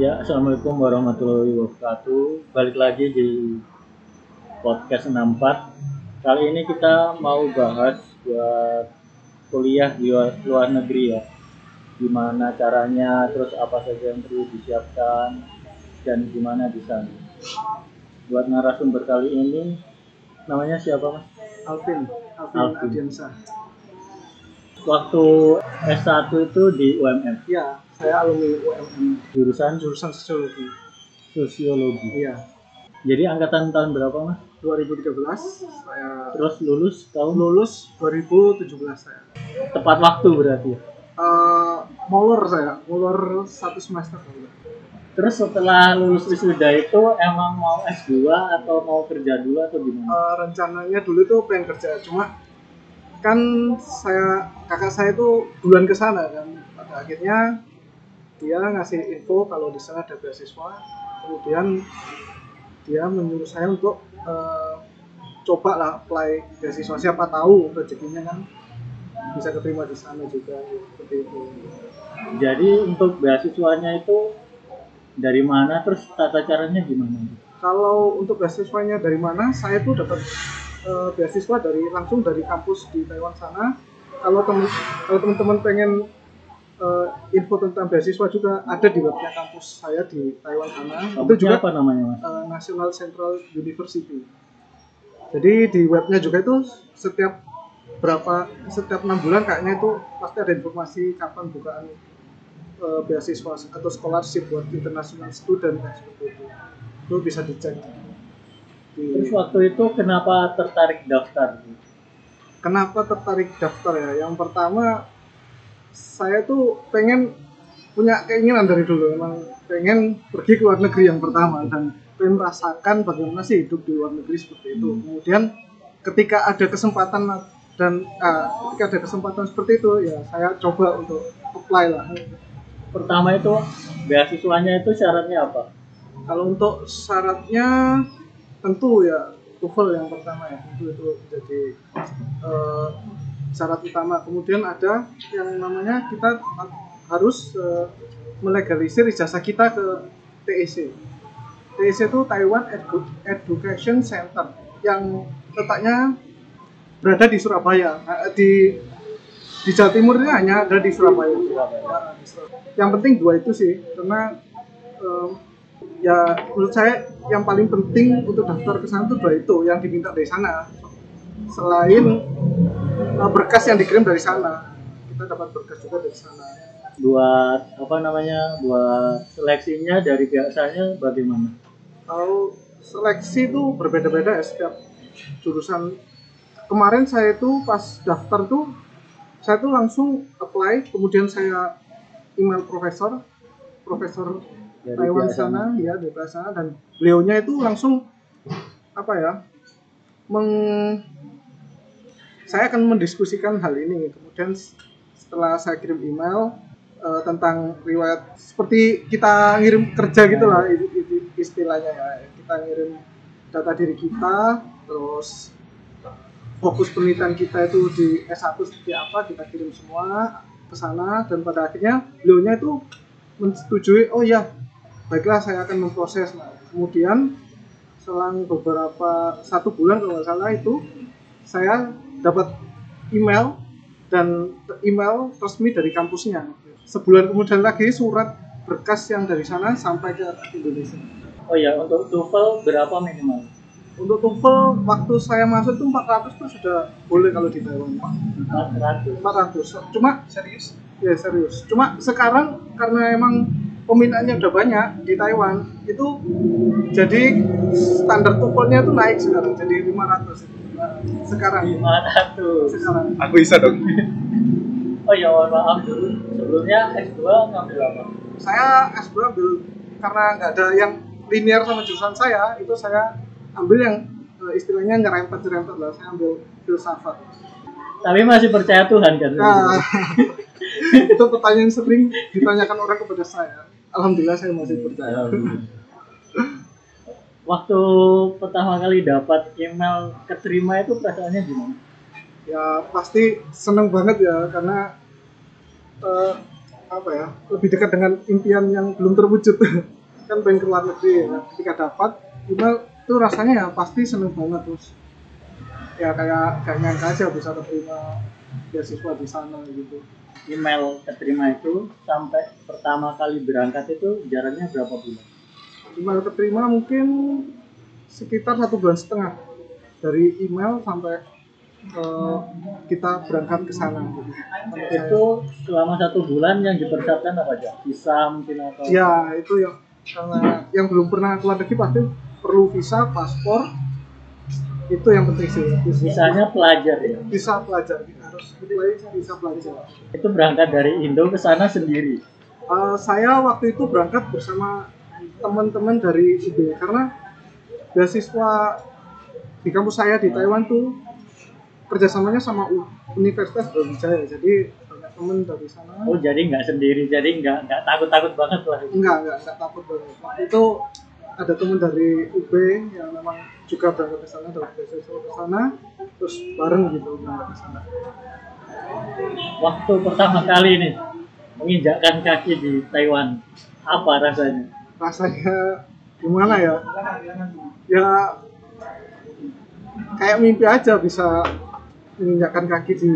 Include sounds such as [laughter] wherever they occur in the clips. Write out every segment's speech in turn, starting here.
Ya, Assalamualaikum warahmatullahi wabarakatuh. Balik lagi di podcast 64. Kali ini kita mau bahas buat kuliah di luar, luar negeri ya. Gimana caranya, terus apa saja yang perlu disiapkan, dan gimana di sana. Buat narasumber kali ini, namanya siapa mas? Alvin, Alvin, Alvin. Adiansa. Waktu S1 itu di UMM, Iya, saya alumni UMM jurusan jurusan sosiologi. sosiologi. Iya, Jadi angkatan tahun berapa mas? 2013 saya Terus lulus tahun lulus 2017 saya. tepat waktu berarti ya? Eh, molor saya, molor satu semester. Terus setelah lulus wisuda itu emang mau S2 atau mau kerja dulu atau gimana? Eh, rencananya dulu tuh pengen kerja, cuma kan saya kakak saya tuh duluan ke sana kan. Pada akhirnya dia ngasih info kalau di sana ada beasiswa, kemudian dia menyuruh saya untuk eh, coba lah apply beasiswa siapa tahu rezekinya kan bisa keterima di sana juga seperti itu. Jadi untuk beasiswanya itu dari mana terus tata caranya gimana? Kalau untuk beasiswanya dari mana? Saya tuh dapat eh, beasiswa dari langsung dari kampus di Taiwan sana. Kalau temen kalau teman-teman pengen eh, info tentang beasiswa juga ada di webnya kampus saya di Taiwan sana. itu juga apa namanya mas? eh, National Central University. Jadi di webnya juga itu setiap berapa setiap enam bulan kayaknya itu pasti ada informasi kapan bukaan eh, beasiswa atau scholarship buat international student seperti itu. Itu bisa dicek. Di- Terus waktu itu kenapa tertarik daftar? kenapa tertarik daftar ya? Yang pertama saya tuh pengen punya keinginan dari dulu emang pengen pergi ke luar negeri yang pertama dan pengen merasakan bagaimana sih hidup di luar negeri seperti itu. Kemudian ketika ada kesempatan dan ah, ketika ada kesempatan seperti itu ya saya coba untuk apply lah. Pertama itu beasiswanya itu syaratnya apa? Kalau untuk syaratnya tentu ya TOEFL yang pertama ya tentu itu jadi eh, syarat utama. Kemudian ada yang namanya kita harus eh, melegalisir ijazah kita ke TEC. TEC itu Taiwan Edu- Education Center yang letaknya berada di Surabaya. Nah, di di Jawa Timur ini hanya ada di Surabaya. Yang penting dua itu sih, karena em, ya menurut saya yang paling penting untuk daftar ke sana itu dua itu yang diminta dari sana. Selain eh, berkas yang dikirim dari sana, kita dapat berkas juga dari sana. Buat apa namanya? Buat seleksinya dari biasanya bagaimana? Kalau seleksi itu berbeda-beda ya setiap jurusan. Kemarin saya itu pas daftar tuh saya tuh langsung apply, kemudian saya email profesor, profesor Dari Taiwan sana, ya dari pihak sana dan beliaunya itu langsung apa ya, meng, saya akan mendiskusikan hal ini. Kemudian setelah saya kirim email eh, tentang riwayat seperti kita ngirim kerja gitulah istilahnya ya, kita ngirim data diri kita, terus fokus penelitian kita itu di S1 seperti apa kita kirim semua ke sana dan pada akhirnya beliaunya itu menyetujui oh ya baiklah saya akan memproses nah kemudian selang beberapa satu bulan kalau nggak salah itu saya dapat email dan email resmi dari kampusnya. Sebulan kemudian lagi surat berkas yang dari sana sampai ke Indonesia. Oh ya, untuk TOEFL berapa minimal? untuk TOEFL waktu saya masuk itu 400 tuh sudah boleh kalau di Taiwan. 400. 400 cuma serius? Ya serius. Cuma sekarang karena emang peminatnya udah banyak di Taiwan itu jadi standar TOEFL-nya itu naik sekarang jadi 500 Nah, sekarang 500. sekarang Aku bisa dong. Oh ya, mohon maaf dulu. Sebelumnya S2 ngambil apa? saya S2 ambil karena nggak ada yang linear sama jurusan saya itu saya ambil yang eh, istilahnya nyerempet nyerempet lah saya ambil filsafat Tapi masih percaya Tuhan kan? nah, [laughs] itu pertanyaan sering ditanyakan orang kepada saya alhamdulillah saya masih percaya Alhamdulillah. [laughs] Waktu pertama kali dapat email keterima itu perasaannya gimana? ya pasti seneng banget ya karena eh, apa ya lebih dekat dengan impian yang belum terwujud [laughs] kan pengen ke luar negeri ya. ketika dapat email itu rasanya ya pasti seneng banget terus ya kayak gak nyangka aja bisa terima beasiswa di sana gitu email keterima itu sampai pertama kali berangkat itu jaraknya berapa bulan? Email keterima mungkin sekitar satu bulan setengah dari email sampai eh, kita berangkat ke sana gitu. Itu selama satu bulan yang dipersiapkan apa aja? Visa mungkin atau ya itu yang karena yang belum pernah keluar negeri pasti perlu visa paspor itu yang penting sih visanya pelajar ya? visa pelajar kita harus visa pelajar Itu berangkat dari Indo ke sana sendiri. Eh, saya waktu itu berangkat bersama teman-teman dari UB karena beasiswa di kampus saya di Taiwan tuh kerjasamanya sama Universitas Brawijaya. Jadi banyak teman dari sana. Oh jadi nggak sendiri, jadi nggak nggak takut-takut banget lah. enggak enggak enggak takut banget. Waktu itu ada teman dari UB yang memang juga berangkat ke sana dari beasiswa ke sana terus bareng gitu berangkat ke sana. Waktu pertama kali nih menginjakkan kaki di Taiwan, apa rasanya? Rasanya gimana ya? Ya kayak mimpi aja bisa menginjakkan kaki di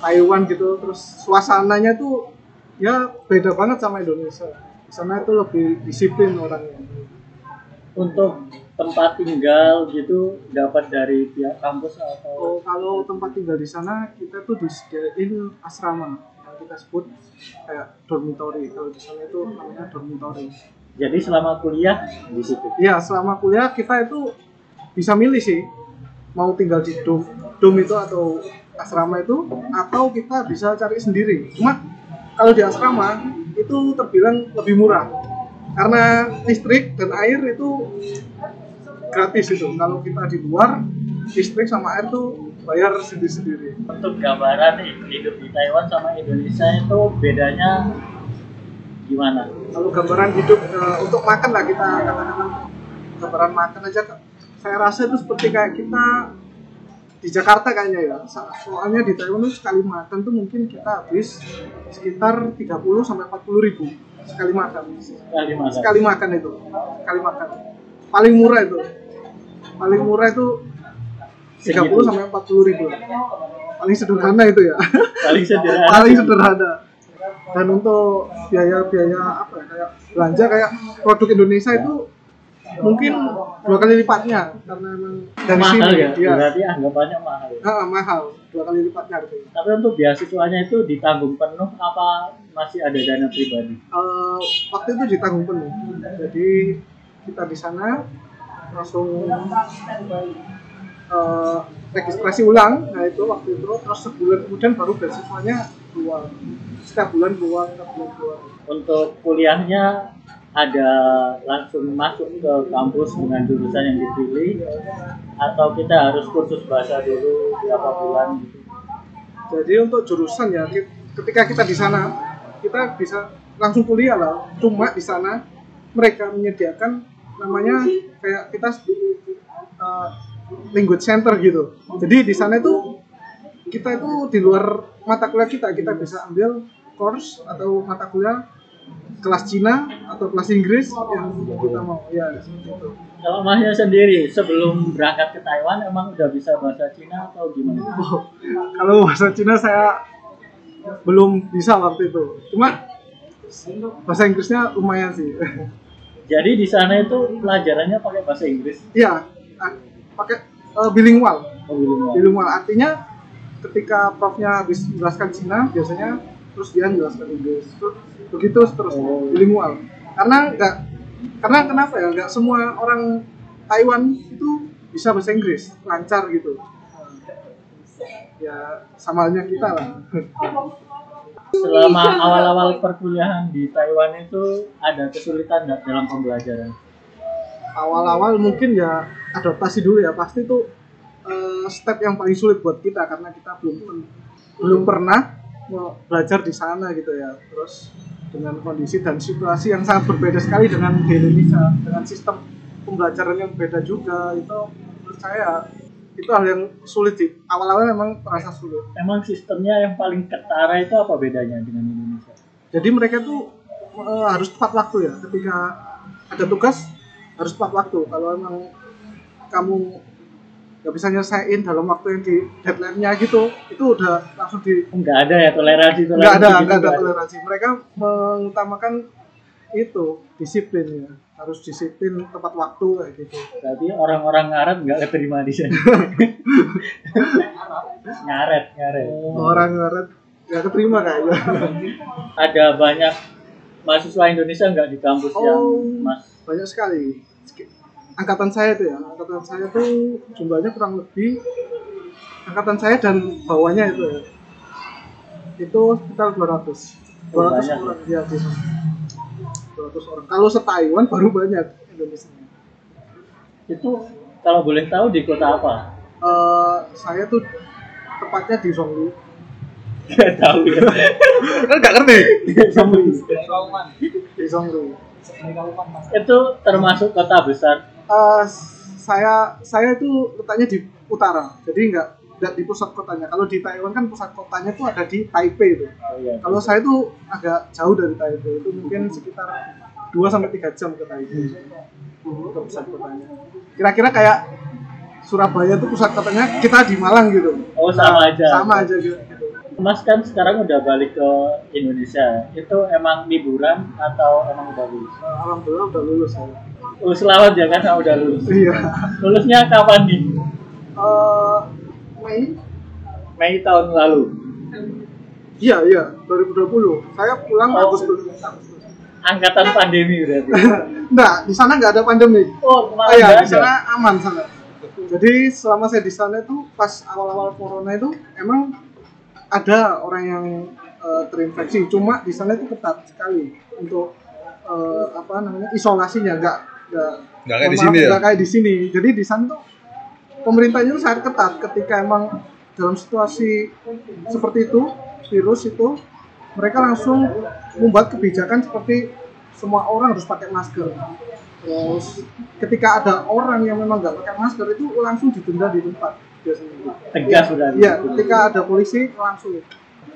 Taiwan gitu. Terus suasananya tuh ya beda banget sama Indonesia. Di sana itu lebih disiplin orangnya. Untuk tempat tinggal gitu dapat dari pihak kampus atau? Oh, kalau tempat tinggal di sana kita tuh disediain asrama. Yang kita sebut kayak dormitory. Kalau di sana itu namanya dormitory jadi selama kuliah di situ. Iya, selama kuliah kita itu bisa milih sih mau tinggal di dom, dom itu atau asrama itu atau kita bisa cari sendiri. Cuma kalau di asrama itu terbilang lebih murah karena listrik dan air itu gratis itu. Kalau kita di luar listrik sama air tuh bayar sendiri-sendiri. Untuk gambaran nih, hidup di Taiwan sama Indonesia itu bedanya gimana? Kalau gambaran hidup eh, untuk makan lah kita katakan gambaran makan aja saya rasa itu seperti kayak kita di Jakarta kayaknya ya So- soalnya di Taiwan itu sekali makan tuh mungkin kita habis sekitar 30 sampai 40 ribu sekali makan. Sekali makan. sekali makan itu. Sekali makan. Paling murah itu. Paling murah itu 30 Segitu. sampai 40 ribu. Paling sederhana itu ya. Paling sederhana. [laughs] paling sederhana dan untuk biaya-biaya apa ya kayak belanja kayak produk Indonesia itu mungkin dua kali lipatnya karena emang dari mahal sini ya, iya. berarti anggapannya mahal. ya. Ah, mahal dua kali lipatnya harganya Tapi untuk beasiswanya itu ditanggung penuh apa masih ada dana pribadi? Eh, waktu itu ditanggung penuh jadi kita di sana langsung eh, registrasi ulang nah itu waktu itu terus sebulan kemudian baru beasiswanya keluar setiap bulan keluar setiap bulan keluar Untuk kuliahnya ada langsung masuk ke kampus dengan jurusan yang dipilih atau kita harus kursus bahasa dulu berapa bulan gitu. Jadi untuk jurusan ya, ketika kita di sana, kita bisa langsung kuliah lah. Cuma di sana mereka menyediakan namanya kayak kita uh, language center gitu. Jadi di sana itu kita itu di luar mata kuliah kita, kita bisa ambil course atau mata kuliah kelas Cina atau kelas Inggris yang kita mau ya seperti itu. Kalau masnya sendiri sebelum berangkat ke Taiwan emang udah bisa bahasa Cina atau gimana? Oh, kalau bahasa Cina saya belum bisa waktu itu. Cuma bahasa Inggrisnya lumayan sih. Jadi di sana itu pelajarannya pakai bahasa Inggris. Iya, pakai eh, bilingual. Oh, bilingual. Bilingual artinya ketika profnya habis menjelaskan Cina biasanya terus dia menjelaskan Inggris. Terus begitu seterusnya Oh. bilingual. Karena enggak karena kenapa ya? Enggak semua orang Taiwan itu bisa bahasa Inggris lancar gitu. Ya sama halnya kita lah. Selama awal-awal perkuliahan di Taiwan itu ada kesulitan nggak dalam pembelajaran? awal-awal mungkin ya adaptasi dulu ya pasti itu eh, step yang paling sulit buat kita karena kita belum belum pernah belajar di sana gitu ya. Terus dengan kondisi dan situasi yang sangat berbeda sekali dengan di Indonesia dengan sistem pembelajaran yang beda juga itu menurut saya itu hal yang sulit sih. Awal-awal memang terasa sulit. Emang sistemnya yang paling ketara itu apa bedanya dengan Indonesia? jadi mereka tuh eh, harus tepat waktu ya. Ketika ada tugas harus tepat waktu. Kalau emang kamu nggak bisa nyelesain dalam waktu yang di deadline-nya gitu. Itu udah langsung di nggak ada ya toleransi toleransi nggak ada gitu nggak ada nggak toleransi. Mereka mengutamakan itu disiplin ya. Harus disiplin tepat waktu kayak gitu. Berarti orang-orang ngaret nggak keterima di sini. [laughs] ngaret, ngaret. orang ngaret nggak keterima kayaknya. Ada banyak mahasiswa Indonesia nggak di kampus yang Oh. mas? banyak sekali angkatan saya tuh ya angkatan saya tuh jumlahnya kurang lebih angkatan saya dan bawahnya itu ya itu sekitar 200 200 Oh, banyak orang ya di sana. 200 orang kalau se Taiwan baru banyak Indonesia itu kalau boleh tahu di kota apa? Eh, saya tuh tepatnya di Zhongli Nggak tahu ya. [laughs] Kan nggak ngerti. Zhongli di Zhongli itu termasuk kota besar. Eh, saya saya itu letaknya di utara jadi nggak nggak di pusat kotanya kalau di Taiwan kan pusat kotanya tuh ada di Taipei tuh Oh, iya. Kalau saya tuh agak jauh dari Taipei itu mungkin sekitar 2 sampai 3 jam ke Taipei. Ke pusat kotanya. Kira-kira kayak Surabaya tuh pusat kotanya kita di Malang gitu. Oh, sama aja. Sama aja gitu. Mas kan sekarang udah balik ke Indonesia. Itu emang liburan atau emang udah lulus? Eh, Alhamdulillah udah lulus saya. Oh, selamat ya kan udah lulus. Iya. Lulusnya kapan nih? Eh, Mei? Mei tahun lalu. Iya, iya, 2020. Saya pulang Oh. Agustus. Angkatan pandemi berarti. [laughs] Enggak, di sana nggak ada pandemi. Oh, Oh kemarin iya, nggak di sana aman sana. Jadi selama saya di sana itu pas awal-awal corona itu emang ada orang yang eh, terinfeksi. Cuma di sana itu ketat sekali untuk eh, apa namanya isolasinya nggak nggak kayak di sini ya? nggak kayak di sini. Jadi di sana tuh pemerintahnya itu sangat ketat ketika emang dalam situasi seperti itu virus itu mereka langsung membuat kebijakan seperti semua orang harus pakai masker. Terus ketika ada orang yang memang nggak pakai masker itu langsung didenda di tempat biasanya. Tegas sudah. Iya, ketika ada polisi langsung.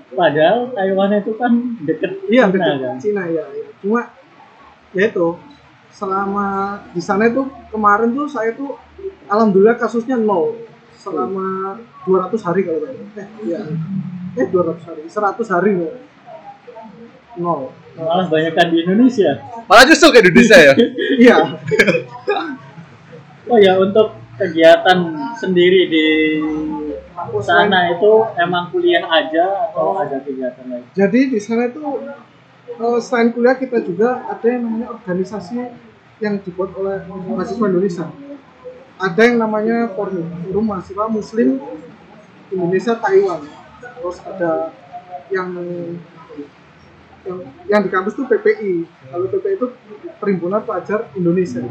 Padahal Taiwan itu kan deket Iya, Cina, dekat kan. Cina ya. ya. Cuma ya itu selama di sana itu kemarin tuh saya tuh alhamdulillah kasusnya nol selama 200 hari kalau nggak salah. eh iya eh 200 hari 100 hari nol nol Malah banyak di Indonesia. Malah justru ke Indonesia ya. [laughs] iya Oh ya untuk kegiatan sendiri di sana itu emang kuliah aja atau ada kegiatan lain? jadi di sana itu eh, selain kuliah kita juga ada yang namanya organisasi yang dibuat oleh mahasiswa Indonesia. Ada yang namanya Forum Forum Mahasiswa Muslim Indonesia Taiwan. Terus ada yang yang, yang di kampus itu PPI kalau PPI itu Perhimpunan Pelajar Indonesia.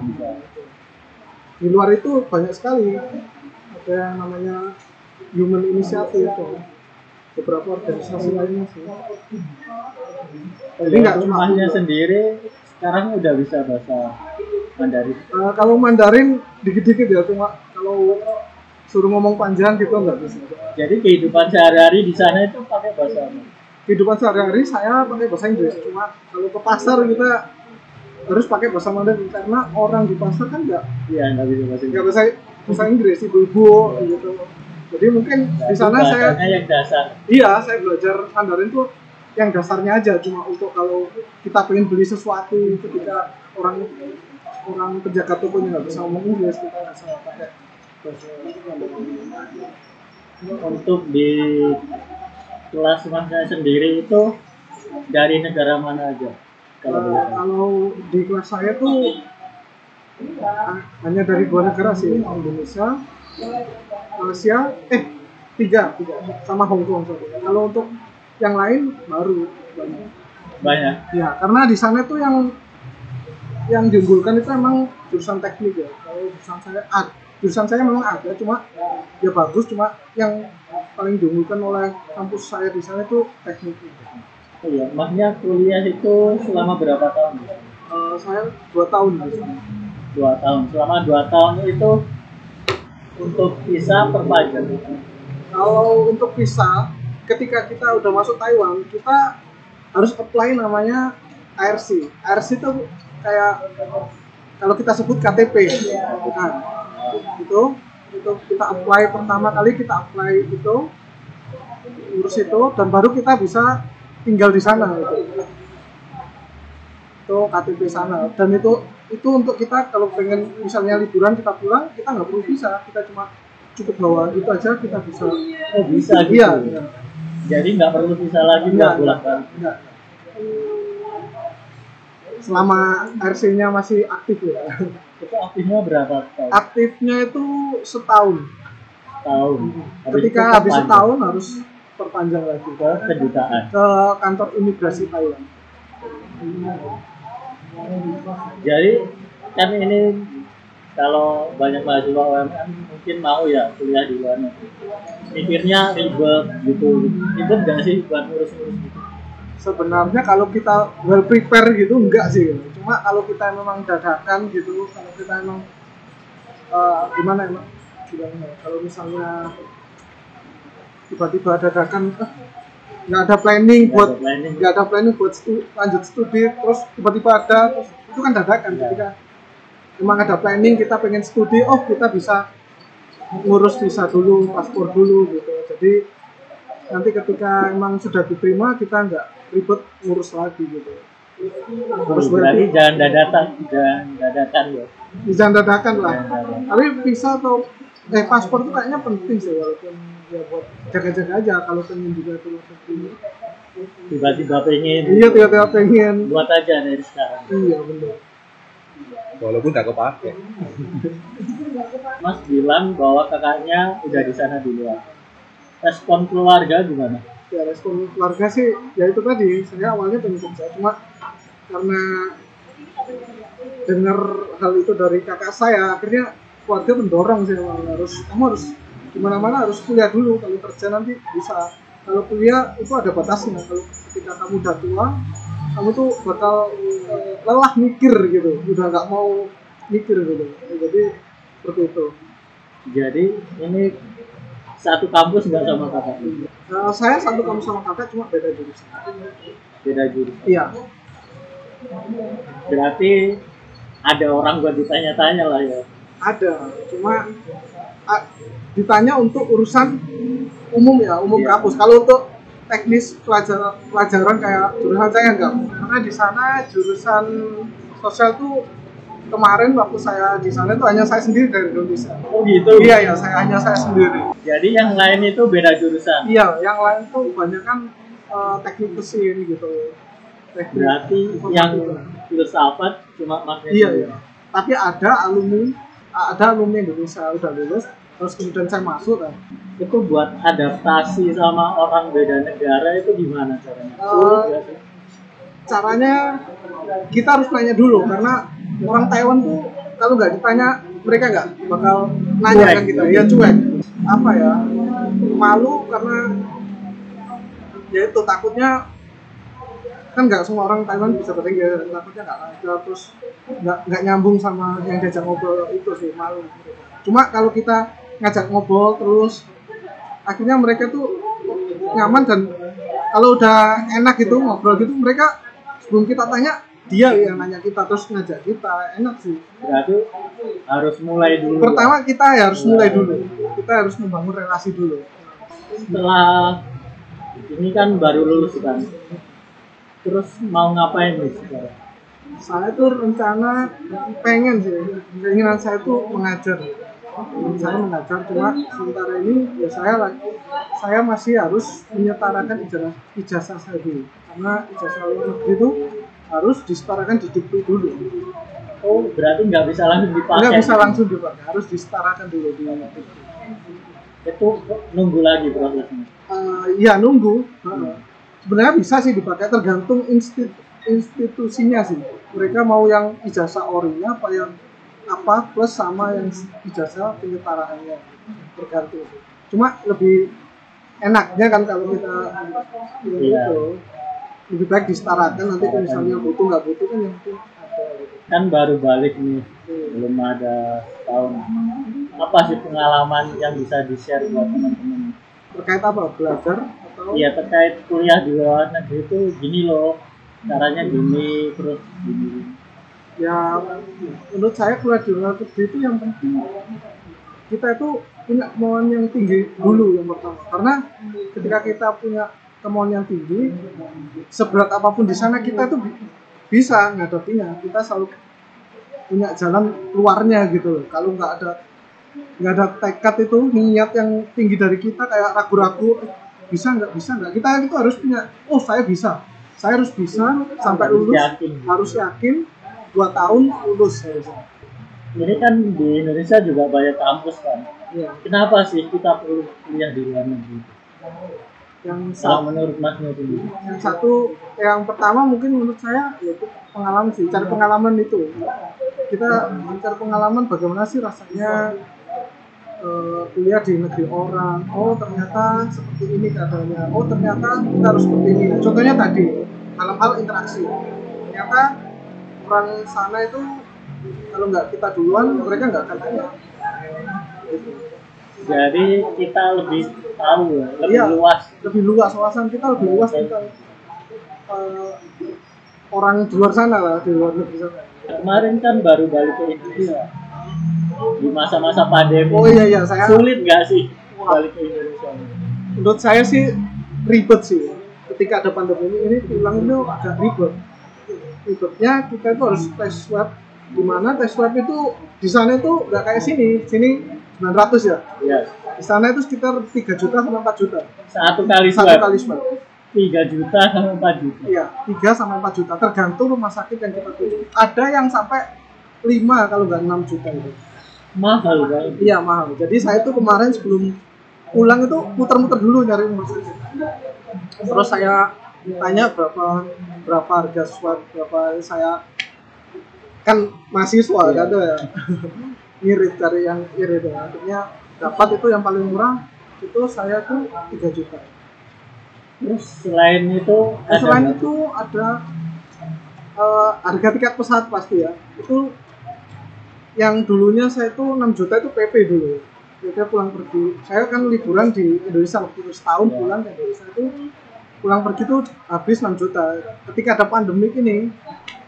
Di luar itu banyak sekali. Ada yang namanya Human Initiative. itu beberapa organisasi lainnya sih jadi nggak cuma rumahnya aku. sendiri sekarang udah bisa bahasa Mandarin. Eh, kalau Mandarin dikit-dikit ya cuma kalau suruh ngomong panjang gitu nggak bisa Jadi kehidupan sehari-hari di sana itu pakai bahasa kehidupan sehari-hari saya pakai bahasa Inggris cuma kalau ke pasar kita harus pakai bahasa Mandarin karena orang di pasar kan nggak Iya nggak bisa bahasa nggak Inggris. bisa bahasa Inggris ibu-ibu gitu jadi mungkin di sana saya yang dasar. iya saya belajar Mandarin tuh yang dasarnya aja cuma untuk kalau kita pengen beli sesuatu ketika orang orang penjaga tokonya nggak bisa ngomong Inggris kita bisa pakai bahasa Untuk di kelas masnya sendiri itu dari negara mana aja? Kalau tahu. kalau di kelas saya tuh hanya dari dua negara sih Indonesia, Malaysia, eh tiga, tiga sama Hong Kong. sorry. Kalau untuk yang lain baru banyak. banyak. Ya karena di sana tuh yang yang diunggulkan itu emang jurusan teknik ya. Kalau jurusan saya ad, jurusan saya memang ada, cuma ya bagus, cuma yang paling diunggulkan oleh kampus saya di sana itu teknik. Oh iya, maknya kuliah itu selama berapa tahun? Eh, saya dua tahun di sana. Dua tahun. Selama dua tahun itu untuk visa per pajak. Kalau untuk visa, ketika kita udah masuk Taiwan, kita harus apply namanya ARC ARC itu kayak kalau kita sebut KTP nah itu itu kita apply pertama kali kita apply itu urus itu dan baru kita bisa tinggal di sana gitu. itu KTP sana dan itu itu untuk kita kalau pengen misalnya liburan kita pulang kita nggak perlu visa kita cuma cukup bawa itu aja kita bisa Oh bisa gitu. iya iya. Jadi nggak perlu visa lagi nggak balik. enggak. selama RC-nya masih aktif ya Itu aktifnya berapa tahun? aktifnya itu setahun Tahun. Habis ketika habis perpanjang setahun harus perpanjang lagi ke kedutaan. ke kantor imigrasi Thailand Jadi kan ini kalau banyak mahasiswa UMM mungkin mau ya kuliah di luar negeri. Mikirnya ribet gitu. Ribet nggak sih buat ngurus-ngurus gitu? sebenarnya kalau kita well prepare gitu enggak sih cuma kalau kita memang dadakan gitu kalau kita emang eh, gimana emang bilangnya kalau misalnya tiba-tiba dadakan eh, nggak ada planning Nggak buat nggak ada planning buat stu- lanjut studi terus tiba-tiba ada terus itu kan dadakan Ya. ketika memang ada planning kita pengen studi oh kita bisa ngurus visa dulu paspor dulu gitu. Jadi nanti ketika emang sudah diterima kita nggak ribet ngurus lagi gitu. Terus berarti jangan dadakan, jangan dadakan ya. jangan dadakan lah. Tapi visa atau eh paspor itu kayaknya penting sih walaupun ya buat jaga-jaga aja kalau pengen juga keluar negeri Tiba-tiba pengen iya tiba-tiba pengen buat aja dari sekarang. iya bener Walaupun gak kepake. Mas bilang bahwa kakaknya udah di sana duluan. Respon keluarga gimana? ya respon keluarga sih ya itu tadi saya awalnya pengen kerja cuma karena dengar hal itu dari kakak saya akhirnya keluarga mendorong sih emang harus kamu harus gimana mana harus kuliah dulu. Kalau kerja nanti bisa. Kalau kuliah itu ada batasnya. Kalau ketika kamu udah tua kamu tuh bakal eh, lelah mikir gitu. Udah nggak mau mikir gitu. Jadi seperti itu. Jadi ini satu kampus nggak sama kakak? Nah, saya satu kamu sama kakak cuma beda jurusan. Beda jurusan. iya. Berarti ada orang buat ditanya-tanya lah ya. ada. Cuma a- ditanya untuk urusan umum ya umum Iya. kampus. Kalau untuk teknis pelajaran pelajaran kayak jurusan saya enggak. Karena di sana jurusan sosial tuh kemarin waktu saya di sana itu hanya saya sendiri dari Indonesia. Oh gitu. iya ya saya hanya saya sendiri. Jadi yang lain itu beda jurusan. iya yang lain tuh banyak kan eh, teknik mesin gitu. Teknik Berarti yang filsafat cuma masnya iya iya. Tapi ada alumni ada alumni Indonesia udah lulus terus kemudian saya masuk kan Itu buat adaptasi sama orang beda negara itu gimana caranya? Sulit sih? caranya kita harus nanya dulu karena orang Taiwan tuh kalau nggak ditanya mereka nggak bakal nanya Cuek. ke kita ya cuek apa ya malu karena ya itu takutnya kan nggak semua orang Taiwan bisa bahasa Inggris takutnya nggak lancar terus nggak nggak nyambung sama yang diajak ngobrol itu sih malu cuma kalau kita ngajak ngobrol terus. Akhirnya mereka tuh nyaman dan kalau udah enak gitu ngobrol gitu mereka sebelum kita tanya dia yang nanya kita terus ngajak kita enak sih. Berarti harus mulai dulu. pertama kita ya harus mulai dulu. Kita harus membangun relasi dulu. Setelah ini kan baru lulus kan. Terus mau ngapain nih sekarang? saya tuh rencana pengen sih. Keinginan saya tuh mengajar saya mengajar cuma sementara ini ya saya lagi saya masih harus menyetarakan ijazah ijazah saya dulu karena ijazah luar negeri itu harus disetarakan di Dikti dulu Oh berarti nggak bisa langsung dipakai. nggak bisa langsung dipakai harus disetarakan dulu di Dikti Itu nunggu lagi prosesnya. Eh, iya nunggu Heeh. sebenarnya bisa sih dipakai tergantung instit- institusinya sih mereka mau yang ijazah orinya apa yang apa plus sama yang ijazah penyetaraannya tergantung cuma lebih enaknya kan kalau kita ya Iya. gitu lebih baik disetarakan nanti kalau misalnya butuh nggak butuh kan yang penting ada gitu. Kan baru balik nih, belum ada tahun. Apa sih pengalaman yang bisa di share buat teman-teman? terkait apa belajar atau ya terkait kuliah di luar negeri itu gini loh caranya gini terus gini ya menurut saya kuliah di luar negeri itu yang penting kita itu punya kemauan yang tinggi dulu yang pertama. Karena ketika kita punya kemauan yang tinggi seberat apa pun di sana kita itu bi- bisa ngadapinya. Kita selalu punya jalan keluarnya gitu loh. Kalau nggak ada nggak ada tekad itu niat yang tinggi dari kita kayak ragu-ragu eh, bisa nggak bisa nggak? Kita itu harus punya oh saya bisa. Saya harus bisa sampai Harus lulus yakin. harus yakin dua tahun lulus harusnya ini kan di Indonesia juga banyak kampus kan? Ya kenapa sih kita perlu kuliah di luar negeri? Yang satu menurut masnya sendiri yang satu yang pertama mungkin menurut saya yaitu pengalaman sih cari pengalaman itu. Kita mencari pengalaman bagaimana sih rasanya eh, kuliah di negeri orang. Oh ternyata seperti ini keadaannya. Oh ternyata kita harus seperti ini. Contohnya tadi dalam hal interaksi. Ternyata orang sana itu kalau nggak kita duluan mereka nggak akan tanya. Jadi kita lebih tahu ya, lebih Iya. luas. lebih luas wawasan kita lebih luas tentang eh, orang di luar sana lah di luar negeri sana. Kemarin kan baru balik ke Indonesia. Di masa-masa pandemi. Oh iya iya saya sulit nggak sih balik ke Indonesia? Menurut saya sih ribet sih. Ketika ada pandemi ini, ini pulang itu agak ribet ribetnya kita itu harus tes swab. Di mana tes swab itu di sana itu nggak kayak sini. Sini 900 ya? Ya di sana itu sekitar 3 juta sampai 4 juta. Satu kali satu swab. kali swab. 3 juta sampai 4 juta. Iya 3 sampai 4 juta. Tergantung rumah sakit yang kita tuju. Ada yang sampai 5 kalau nggak 6 juta itu. Mahal kan Iya mahal. Jadi saya tuh kemarin sebelum pulang itu muter-muter dulu nyari rumah sakit. Terus saya tanya berapa berapa harga swab berapa saya kan mahasiswa Iya. kan tuh ya ngirit cari yang irit ya. Akhirnya dapat itu yang paling murah itu saya tuh 3 juta. terus selain itu Nah, ada selain nggak? itu ada eh, harga tiket pesawat pasti ya. Itu yang dulunya saya itu 6 juta itu PP dulu. Jadi pulang pergi. Saya kan liburan di Indonesia waktu itu setahun Ya. pulang ke Indonesia itu pulang pergi itu habis 6 juta. Ketika ada pandemi ini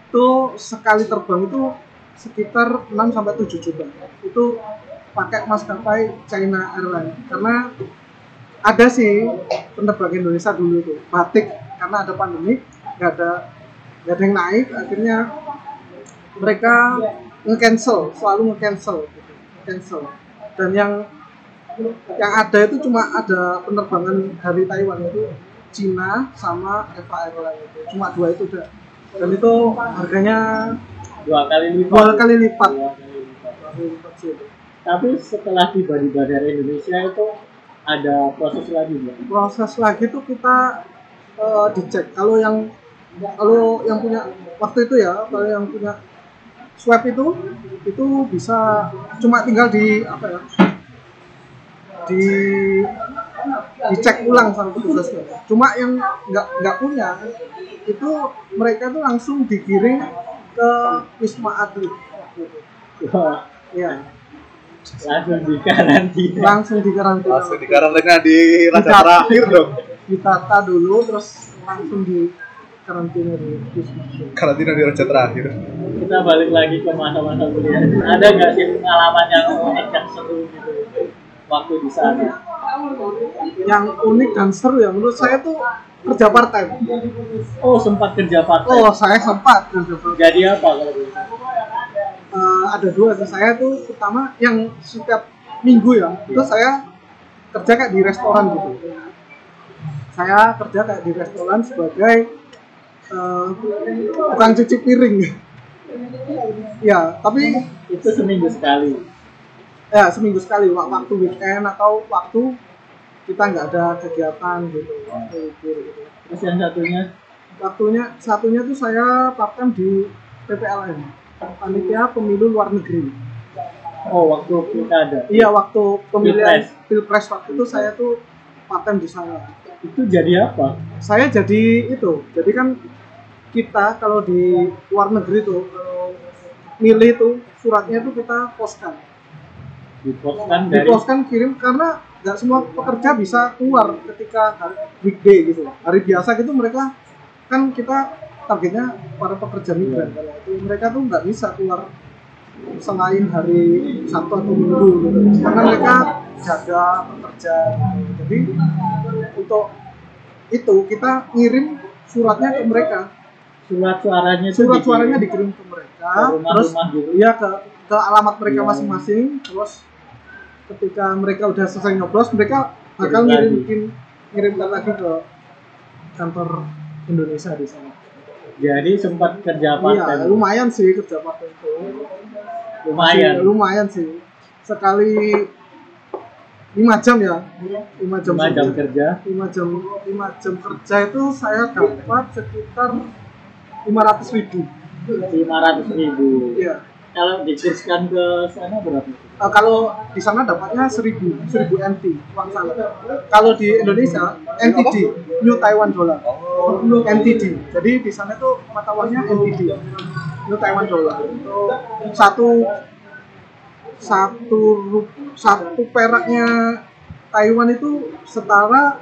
itu sekali terbang itu sekitar 6 sampai 7 juta. Itu pakai maskapai China Airlines karena ada sih penerbang Indonesia dulu itu batik karena ada pandemi nggak ada nggak ada yang naik akhirnya mereka nge-cancel selalu nge-cancel gitu. cancel dan yang yang ada itu cuma ada penerbangan dari Taiwan itu Cina sama Eva Airlines itu cuma dua itu udah dan itu harganya dua kali lipat dua kali lipat Dua kali lipat. dua kali lipat sih itu. tapi setelah tiba di bandara Indonesia itu ada proses lagi nggak? proses lagi tuh kita eh, dicek kalau yang kalau yang punya waktu itu ya kalau yang punya swab itu itu bisa cuma tinggal di apa ya di dicek ulang sama petugasnya cuma yang nggak nggak punya itu mereka tuh langsung digiring ke wisma atlet. Wah, ya langsung di karantina langsung dikarantina. Langsung di karantina di raja terakhir dong. ditata dulu terus langsung di karantina di wisma atlet. Karantina di raja terakhir. kita balik lagi ke masa-masa kuliah. Ada nggak sih pengalaman yang unik yang seru gitu waktu di sana yang unik dan seru ya menurut saya tuh kerja part time. oh sempat kerja part time Oh saya sempat kerja part time. jadi apa kalau gitu Eh, ada dua sih saya tuh pertama yang setiap minggu ya itu saya kerja kayak di restoran gitu. Saya kerja kayak di restoran sebagai eh, tukang cuci piring. ya tapi itu seminggu sekali ya seminggu sekali wak- waktu weekend atau waktu kita nggak ada kegiatan gitu. Waktu libur gitu. terus yang satunya? Waktunya satunya tuh saya part time di PPLN panitia pemilu luar negeri. Oh waktu pilkada? Iya waktu pemilihan Pilpres. waktu itu saya tuh part time di sana. Itu jadi apa? Saya jadi itu jadi kan kita kalau di luar negeri tuh kalau milih tuh suratnya tuh kita postkan diposkan dari diposkan kirim karena nggak semua pekerja bisa keluar ketika hari weekday gitu hari biasa gitu mereka kan kita targetnya para pekerja migran. Kalau itu mereka tuh nggak bisa keluar selain hari Sabtu atau Minggu gitu. Karena mereka jaga pekerja. Gitu. jadi untuk itu kita ngirim suratnya ke mereka. Surat suaranya surat dikirim suaranya dikirim ke mereka. ke rumah-rumah terus gitu. iya ke ke alamat mereka Iya. masing-masing. Terus ketika mereka udah selesai nyoblos mereka bakal ngirim ngirimkan lagi ke kantor Indonesia di sana. Jadi sempat kerja part iya lumayan sih kerja part time itu lumayan. Masih lumayan sih. Sekali lima jam ya. Lima jam lima jam kerja kerja. Lima jam lima jam kerja itu saya dapat sekitar lima ratus ribu. Lima ratus ribu. Iya kalau dikurskan ke sana berapa Eh, kalau di sana dapatnya 1000 1000 NT uang sana. Kalau di Indonesia NTD New Taiwan Dollar. NTD. Jadi di sana itu mata uangnya NTD New Taiwan Dollar. Satu satu satu peraknya Taiwan itu setara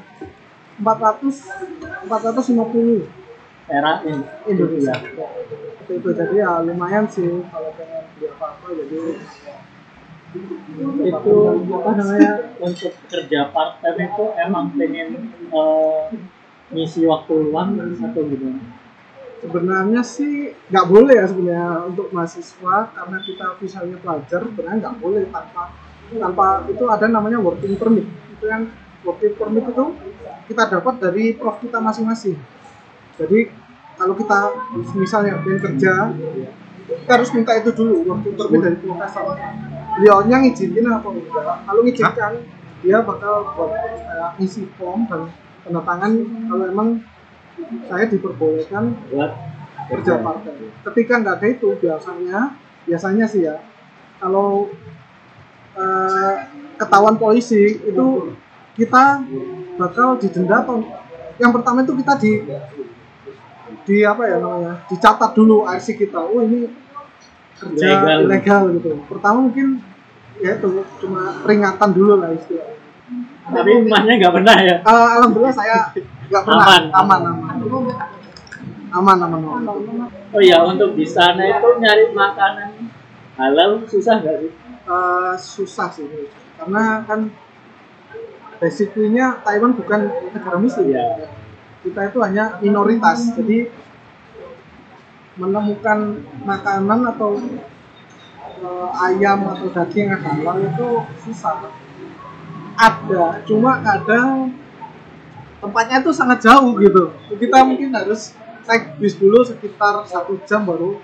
400 450 era in Indonesia. Iya. Seperti itu jadi ya lumayan sih kalau pengen beli apa-apa jadi itu apa namanya untuk kerja part time itu emang pengen eh, ngisi waktu luang atau gimana sebenarnya sih nggak boleh ya sebenarnya untuk mahasiswa karena kita visanya pelajar sebenarnya nggak boleh tanpa tanpa itu ada namanya working permit itu yang working permit itu kita dapat dari prof kita masing-masing jadi kalau kita misalnya pengen kerja kita harus minta itu dulu working permit dari profesor beliaunya ngizinin apa enggak? Kalau ngizinkan dia bakal buat kayak ngisi form dan tanda tangan kalau emang saya diperbolehkan buat kerja partai. Ketika nggak ada itu biasanya, biasanya sih ya, kalau eh, ketahuan polisi itu kita bakal didenda atau yang pertama itu kita di di apa ya namanya dicatat dulu IC kita. Oh ini kerja Ilegal. ilegal, gitu. Pertama mungkin ya itu cuma peringatan dulu lah istilahnya. Tapi emasnya nggak pernah ya? Eh, alhamdulillah saya nggak pernah. Aman. aman. Aman aman. Aman, aman. oh iya untuk di sana itu nyari makanan halal susah nggak sih? Eh, susah sih. Karena kan basically-nya Taiwan bukan negara muslim. Iya. Kita itu hanya minoritas. Jadi menemukan makanan atau eh, ayam atau daging yang halal itu susah. Ada cuma kadang tempatnya itu sangat jauh gitu. Kita mungkin harus naik bis dulu sekitar satu jam baru.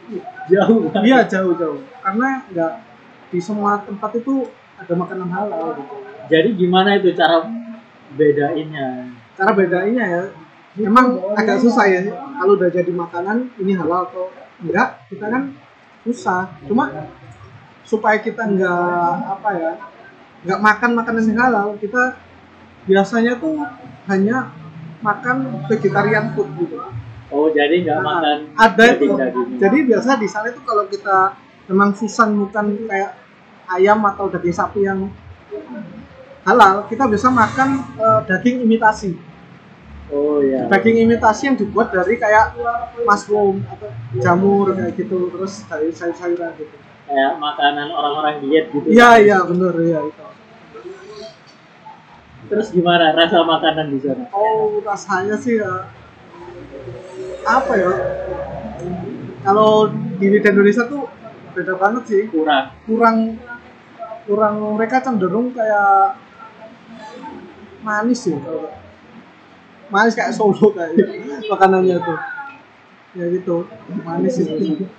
Jauh. Iya jauh-jauh karena nggak di semua tempat itu ada makanan halal gitu. jadi gimana itu cara bedainnya? Cara bedainnya ya, memang agak susah ya kalau udah jadi makanan ini halal atau enggak kita kan susah. Cuma supaya kita nggak apa ya nggak makan makanan yang halal kita biasanya tuh hanya makan vegetarian food gitu. oh jadi nggak Nah, makan ada itu. daging-daging. Jadi biasa di sana itu kalau kita memang susah bukan kayak ayam atau daging sapi yang halal, kita bisa makan eh, daging imitasi. Oh iya Daging imitasi yang dibuat dari kayak mushroom atau jamur kayak gitu, terus dari sayur-sayuran gitu. kayak makanan orang-orang diet gitu Iya iya bener iya itu. terus gimana rasa makanan di sana Oh rasanya sih ya, apa ya? Kalau di Indonesia tuh beda banget sih. kurang kurang kurang mereka cenderung kayak manis ya kalau nggak. Manis kayak Solo kayak makanannya tuh. Ya gitu manis itu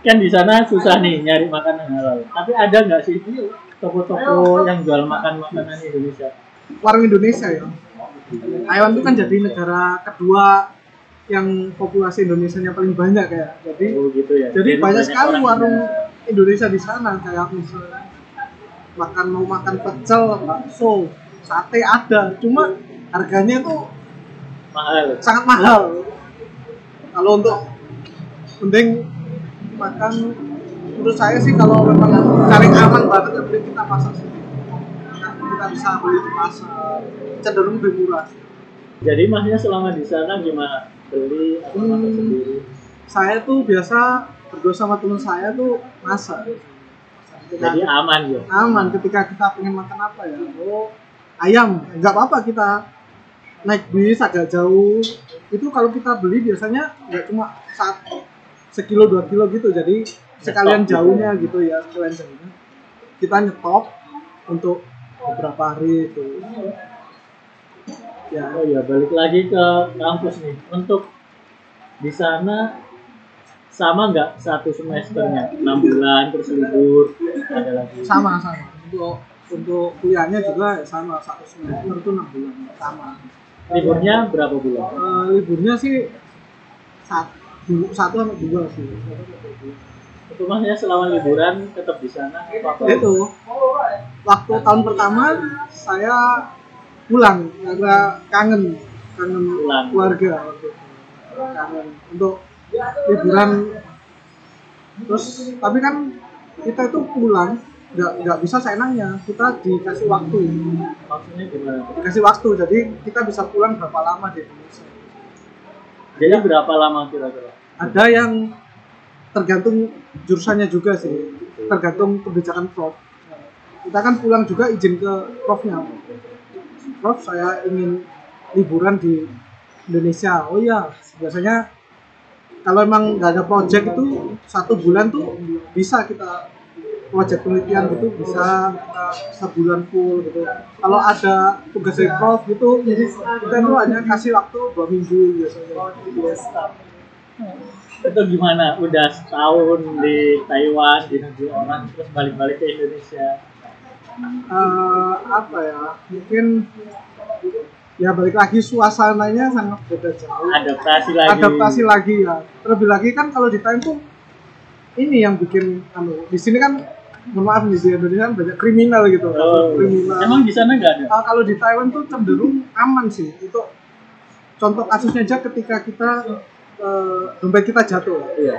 kan di sana susah nih nyari makanan halal. Tapi ada nggak sih toko-toko yang jual makan makanan Indonesia? Warung Indonesia ya. Taiwan itu kan jadi negara kedua yang populasi Indonesia-nya paling banyak kayak. Jadi oh gitu ya. jadi banyak sekali warung Indonesia. Indonesia di sana. Kayak misalnya makan mau makan pecel bakso sate ada. Cuma harganya tuh mahal sangat mahal kalau untuk mending makan menurut saya sih kalau memang cari aman banget ya mending kita masak sendiri kita bisa beli di pasar cenderung lebih murah Jadi masnya selama di sana gimana? Beli atau masak Hmm. sendiri? saya tuh biasa berdua sama teman saya tuh masak Jadi aman ya. aman ketika kita pengen makan apa ya oh ayam nggak apa-apa kita naik bis agak jauh. Itu kalau kita beli biasanya nggak cuma satu sekilo dua kilo gitu. Jadi sekalian gitu. jauhnya gitu ya sekalian jauhnya. Kita nyetop untuk beberapa hari itu. Ya. Oh ya, balik lagi ke kampus nih. Untuk di sana sama nggak satu semesternya? 6 bulan terus libur ada lagi. sama sama. Untuk untuk kuliahnya juga sama. Satu semester itu enam bulan. Sama Liburnya berapa bulan? Eh, liburnya sih satu satu sampai dua sih. Itu masnya selama liburan tetap di sana itu. Waktu tahun pertama saya pulang karena kangen kangen Pulang. keluarga. Kangen untuk liburan. Terus tapi kan kita itu pulang nggak nggak bisa seenaknya. Kita dikasih waktu. Maksudnya gimana? dikasih waktu. Jadi kita bisa pulang berapa lama di Indonesia? Jadi berapa lama kira-kira? ada yang tergantung jurusannya juga sih. Tergantung kebijakan prof. Kita kan pulang juga izin ke profnya. Prof saya ingin liburan di Indonesia. Oh iya biasanya kalau emang nggak ada project itu satu bulan tuh bisa kita project penelitian gitu bisa kita sebulan full gitu kalau ada tugas dari prof gitu kita tuh hanya kasih waktu dua minggu biasanya Itu gimana? Udah setahun di Taiwan, di negeri orang, terus balik-balik ke Indonesia. eh apa ya mungkin ya balik lagi suasananya sangat beda jauh Adaptasi lagi. adaptasi lagi ya terlebih lagi kan kalau di Thailand tuh ini yang bikin anu di sini kan mohon maaf di Indonesia kan banyak kriminal gitu. Oh, kriminal. emang di sana nggak ada? Ah, kalau di Taiwan tuh cenderung aman sih. Itu contoh kasusnya aja ketika kita eh, dompet kita jatuh. Iya.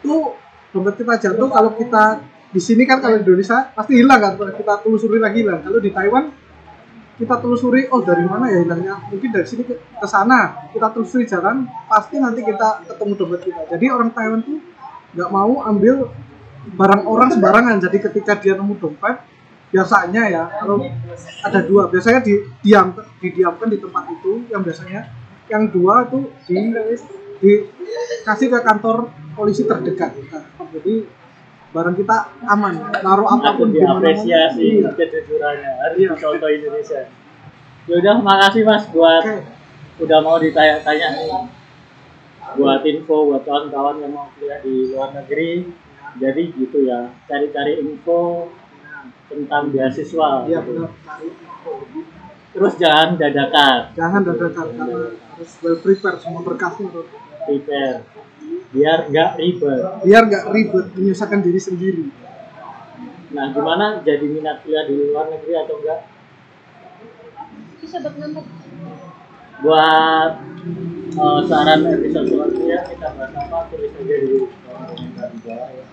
tuh dompet kita jatuh kalau kita di sini kan kalau di Indonesia pasti hilang kan kita telusuri lagi hilang kalau di Taiwan kita telusuri oh dari mana ya hilangnya? Mungkin dari sini ke, ke sana. Kita telusuri jalan pasti nanti kita ketemu dompet kita. Jadi orang Taiwan tuh nggak mau ambil barang orang sembarangan jadi ketika dia nemu dompet biasanya ya kalau ada dua biasanya di, diam didiamkan di tempat itu yang biasanya yang dua tuh di dikasih ke kantor polisi terdekat Nah, jadi barang kita aman naruh Aku apa pun di diapresiasi Iya. kejujurannya harus Iya. contoh Indonesia. Yaudah, makasih mas buat Oke. udah mau ditanya-tanya. Buat info buat kawan-kawan yang mau kuliah di luar negeri. Jadi gitu ya, cari-cari info tentang beasiswa. Iya gitu. benar. Terus jangan dadakan. Jangan dadakan karena harus well prepare semua berkasnya tuh. Prepare. Biar nggak ribet. biar nggak ribet menyusahkan diri sendiri. Nah, gimana jadi minat kuliah di luar negeri atau enggak? bisa buat nambah buat eh, saran episode selanjutnya kita bahas apa tulis aja di bawah ya.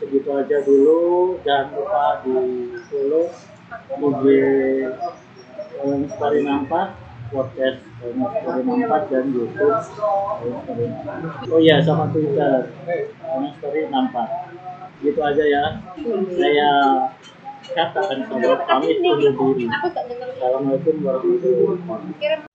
segitu aja dulu. Jangan lupa di follow IG Story Nampak podcast Story Nampak dan YouTube Nampak. Oh iya sama Twitter Story Nampak. Gitu aja ya. Saya katakan pamit undur diri. Assalamualaikum warahmatullahi wabarakatuh